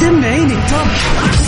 سمعيني التوب.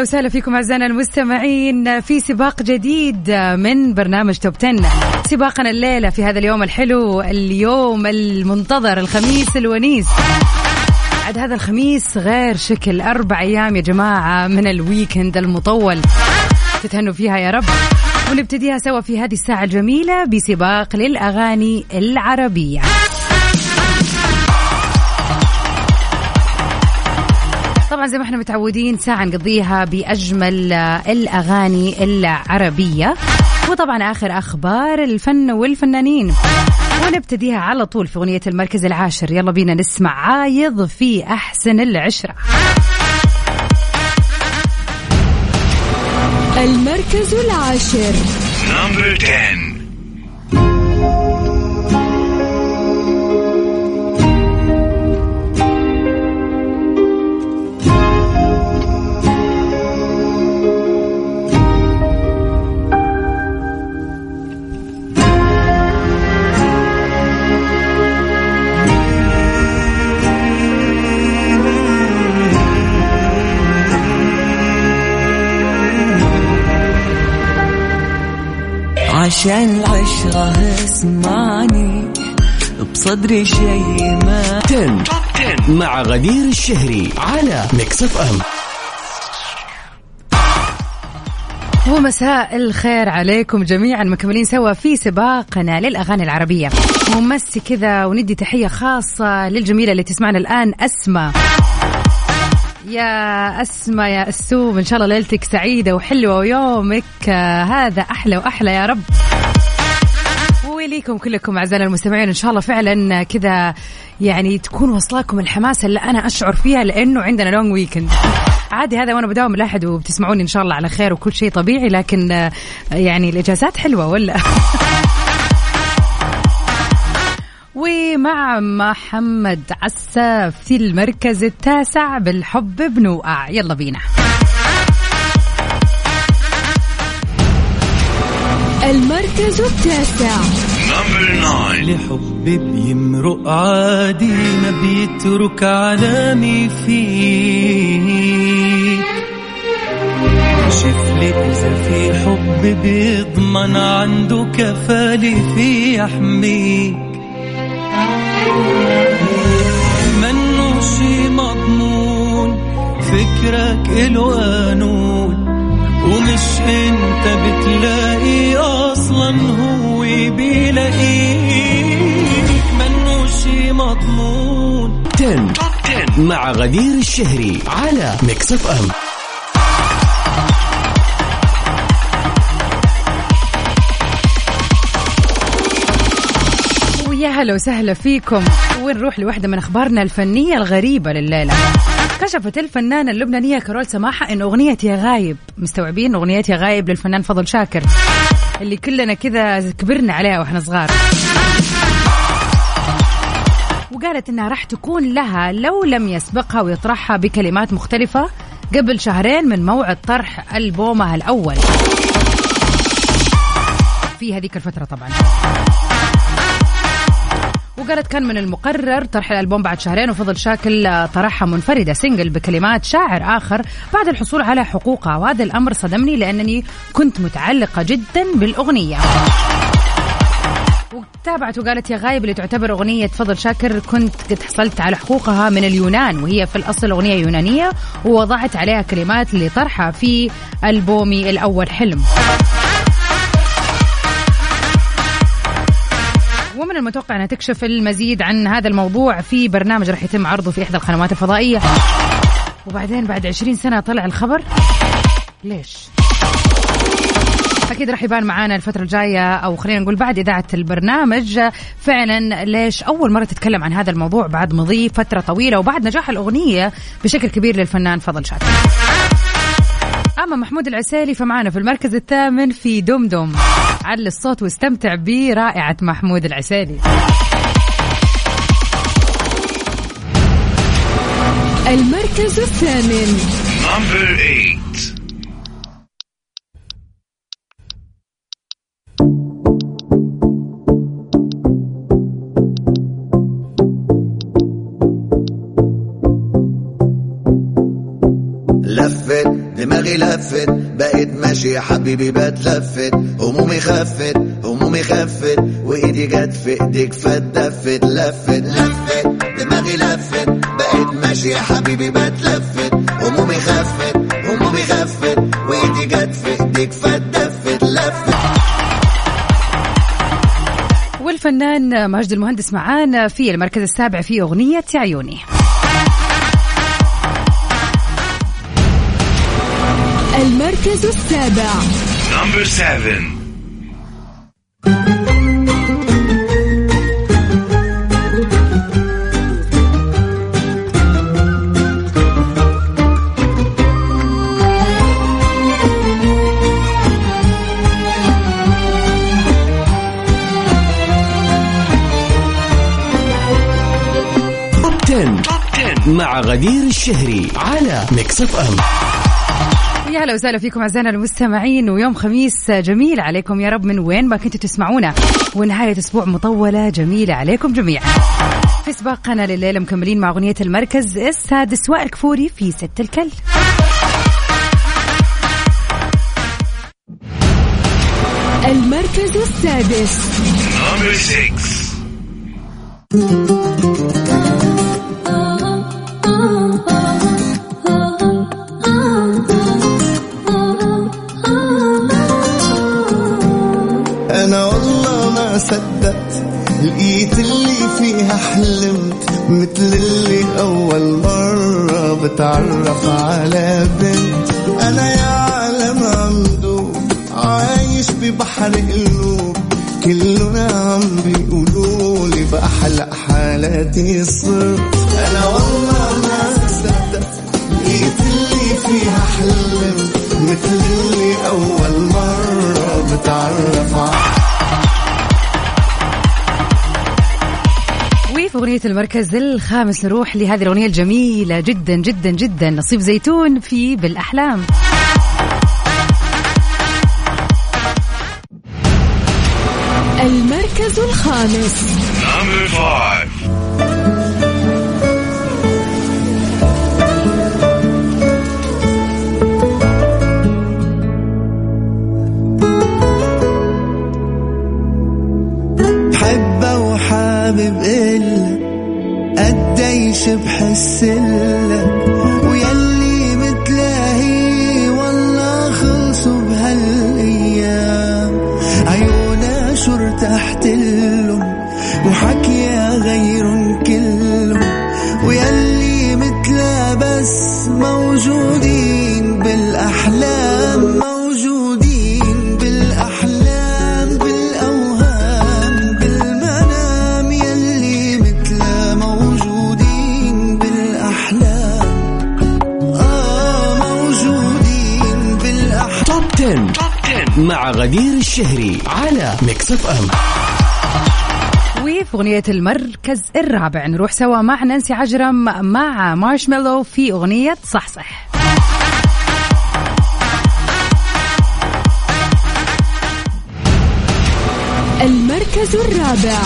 ويا هلا وسهلا فيكم أعزائنا المستمعين في سباق جديد من برنامج Top 10 سباقنا الليلة في هذا اليوم الحلو اليوم المنتظر الخميس الونيس. عاد هذا الخميس غير شكل أربع أيام يا جماعة من ال weekend المطول. تتهنوا فيها يا رب. ونبتديها سوا في هذه الساعة الجميلة بسباق للأغاني العربية. طبعا زي ما إحنا متعودين ساعة نقضيها بأجمل آه، الأغاني العربية. وطبعا آخر أخبار الفن والفنانين. ونبتديها على طول في أغنية المركز العاشر. يلا بينا نسمع. عايض في أحسن العشرة. المركز العاشر. نمبر 10 عشان العشرة اسمعني. بصدري شي ما. 10 Top 10 مع غدير الشهري على Mix FM ومساء الخير عليكم جميعا. مكملين سوا في سباقنا للأغاني العربية. ونمسي كذا وندي تحية خاصة للجميلة اللي تسمعنا الآن أسمى يا أسمى يا أسوم إن شاء الله ليلتك سعيدة وحلوة ويومك آه، هذا أحلى وأحلى يا رب. وليكم كلكم أعزائنا المستمعين إن شاء الله فعلا كذا يعني تكون وصلاكم الحماسه اللي أنا أشعر فيها لأنه عندنا لونج ويكند عادي هذا وأنا بداوم الأحد وبتسمعوني إن شاء الله على خير وكل شيء طبيعي لكن آه، يعني الإجازات حلوة ولا؟ ومع محمد عساف في المركز التاسع بالحب بنوقع يلا بينا. المركز التاسع. نمبر 9 لحب بيمرق عادي ما بيترك علامي فيك شف لي إذا في حب بيضمن عنده كفالي في يحميك منه شي مضمون فكرك إله قانون ومش إنت بتلاقي أصلا هو بيلاقيك منه شي مضمون. 10 Top 10 مع غدير الشهري على Mix FM ويا هلا وسهلا فيكم. ونروح لواحدة من أخبارنا الفنية الغريبة لليلة؟ كشفت الفنانة اللبنانية كارول سماحة إن أغنية يا غايب مستوعبين أغنية يا غايب للفنان فضل شاكر اللي كلنا كذا كبرنا عليها وإحنا صغار. وقالت إنها راح تكون لها لو لم يسبقها ويطرحها بكلمات مختلفة قبل شهرين من موعد طرح ألبومها الأول. في هذيك الفترة طبعا. وقالت كان من المقرر طرح الألبوم بعد شهرين وفضل شاكل آه، طرحها منفردة سنجل بكلمات شاعر آخر بعد الحصول على حقوقها وهذا الأمر صدمني لأنني كنت متعلقة جدا بالأغنية. وتابعت وقالت يا غايب اللي تعتبر أغنية فضل شاكر كنت قد حصلت على حقوقها من اليونان وهي في الأصل أغنية يونانية ووضعت عليها كلمات لطرحها في ألبومي الأول حلم. ومن المتوقع أنها تكشف المزيد عن هذا الموضوع في برنامج راح يتم عرضه في إحدى القنوات الفضائية. وبعدين بعد 20 سنة طلع الخبر. ليش؟ أكيد راح يبان معانا الفترة الجاية أو خلينا نقول بعد إذاعة البرنامج. فعلا ليش أول مرة تتكلم عن هذا الموضوع بعد مضي فترة طويلة وبعد نجاح الأغنية بشكل كبير للفنان فضل شاكر أما محمود العسيلي فمعانا في المركز الثامن في دمدم علي الصوت واستمتع برائعة محمود العسيلي. المركز الثامن. Number 8. لفت دماغي لفت. ماشي يا حبيبي بتلفت همومي خفت همومي خفت وإيدي جت في إيديك فاتدفت لفت لفت دماغي لفت بقيت ماشي يا حبيبي بتلفت همومي خفت همومي خفت وإيدي جت في إيديك فاتدفت لفت. والفنان ماجد المهندس معانا في المركز السابع في أغنية عيوني. المركز السابع Number 7. توب 10. مع غدير الشهري على ميكس اف ام يا هلا وسهلا فيكم أعزائنا المستمعين ويوم خميس جميل عليكم يا رب من وين ما كنتوا تسمعونا ونهاية أسبوع مطولة جميلة عليكم جميعا. في سباقنا لليله مكملين مع أغنية المركز السادس وائل كفوري في ست الكل المركز السادس. صدقت لقيت اللي فيها حلمت مثل اللي أول مرة بتعرف على بنت. أنا يا عالم عمدو عايش ببحر قلوب كلنا عم بيقولوا لي بأحلى حالاتي صرت. أنا والله ما صدقت لقيت اللي فيها حلمت مثل اغنيه المركز الخامس نروح لهذه الأغنية الجميلة جدا جدا جدا. نصيب زيتون في بالأحلام. المركز الخامس. Number 5. حبة وحابب إلك قديش بحسلك ويلي 10. 10 مع غدير الشهري على Mix FM وفي أغنية المركز الرابع نروح سوا مع نانسي عجرم مع Marshmello في أغنية صحصح المركز الرابع.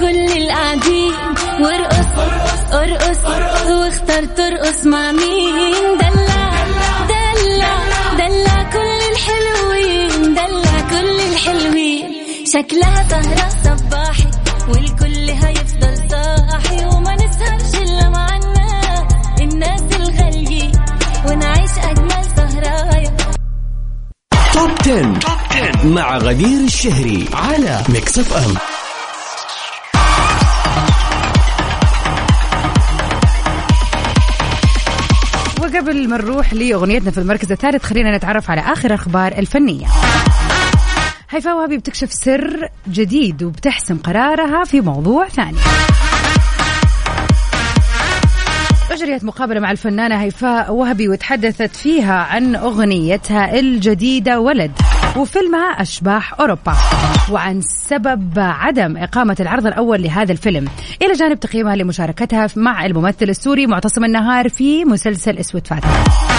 كل القاعدين. وارقص ارقص واختار ترقص مع مين؟ دلع دلع دلع كل الحلوين دلع كل الحلوين. شكلها سهرة صباحي والكل هيفضل صاحي. وما نسهرش إلا مع الناس الناس الغاليين. ونعيش أجمل سهرايا. Top 10. مع غدير الشهري على Mix FM. وقبل ما نروح لأغنيتنا في المركز الثالث خلينا نتعرف على آخر أخبار الفنية. هيفاء وهبي بتكشف سر جديد وبتحسم قرارها في موضوع ثاني. أجريت مقابلة مع الفنانة هيفاء وهبي وتحدثت فيها عن أغنيتها الجديدة ولد. وفيلمها أشباح أوروبا. وعن سبب عدم إقامة العرض الأول لهذا الفيلم. إلى جانب تقييمها لمشاركتها مع الممثل السوري معتصم النهار في مسلسل أسود فاتح.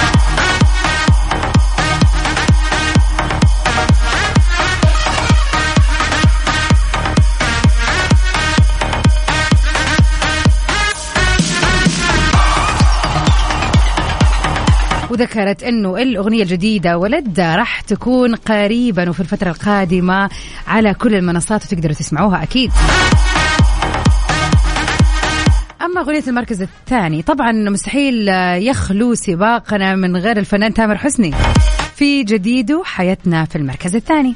وذكرت أنه الأغنية الجديدة ولد راح تكون قريبا وفي الفترة القادمة على كل المنصات وتقدروا تسمعوها أكيد. أما أغنية المركز الثاني طبعا مستحيل يخلو سباقنا من غير الفنان تامر حسني. في جديده حياتنا في المركز الثاني.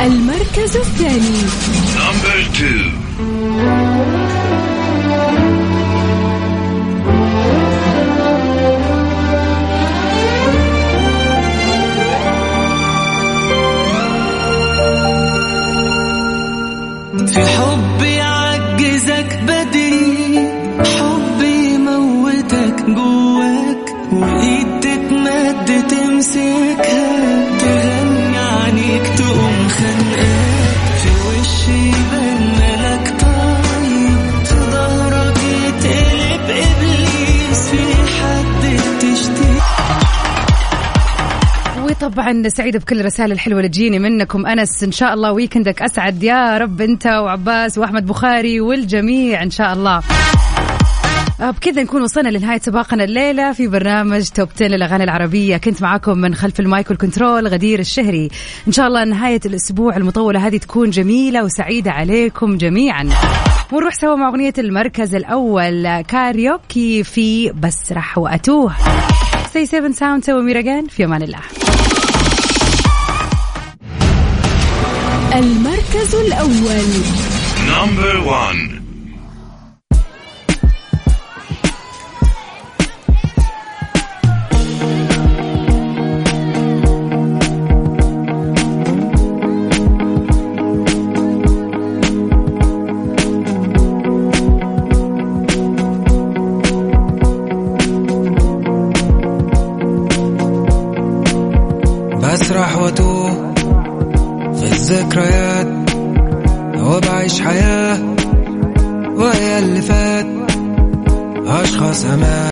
المركز الثاني. وطبعا سعيدة بكل الرسائل الحلوة اللي تجيني منكم. أنس إن شاء الله ويكندك أسعد. يا رب أنت وعباس وأحمد بخاري والجميع إن شاء الله. آه، بكذا نكون وصلنا لنهاية سباقنا الليلة في برنامج Top 10 للأغاني العربية. كنت معاكم من خلف ال mic وال control غدير الشهري. إن شاء الله نهاية الأسبوع المطولة هذه تكون جميلة وسعيدة عليكم جميعا. ونروح سوا مع أغنية المركز الأول كايروكي في بسرح وأتوه. سي 7 ساوند سوي ميراجان في أمان الله. المركز الأول. نمبر 1 وبعيش حياة وهي اللي فات أشخاص أمان.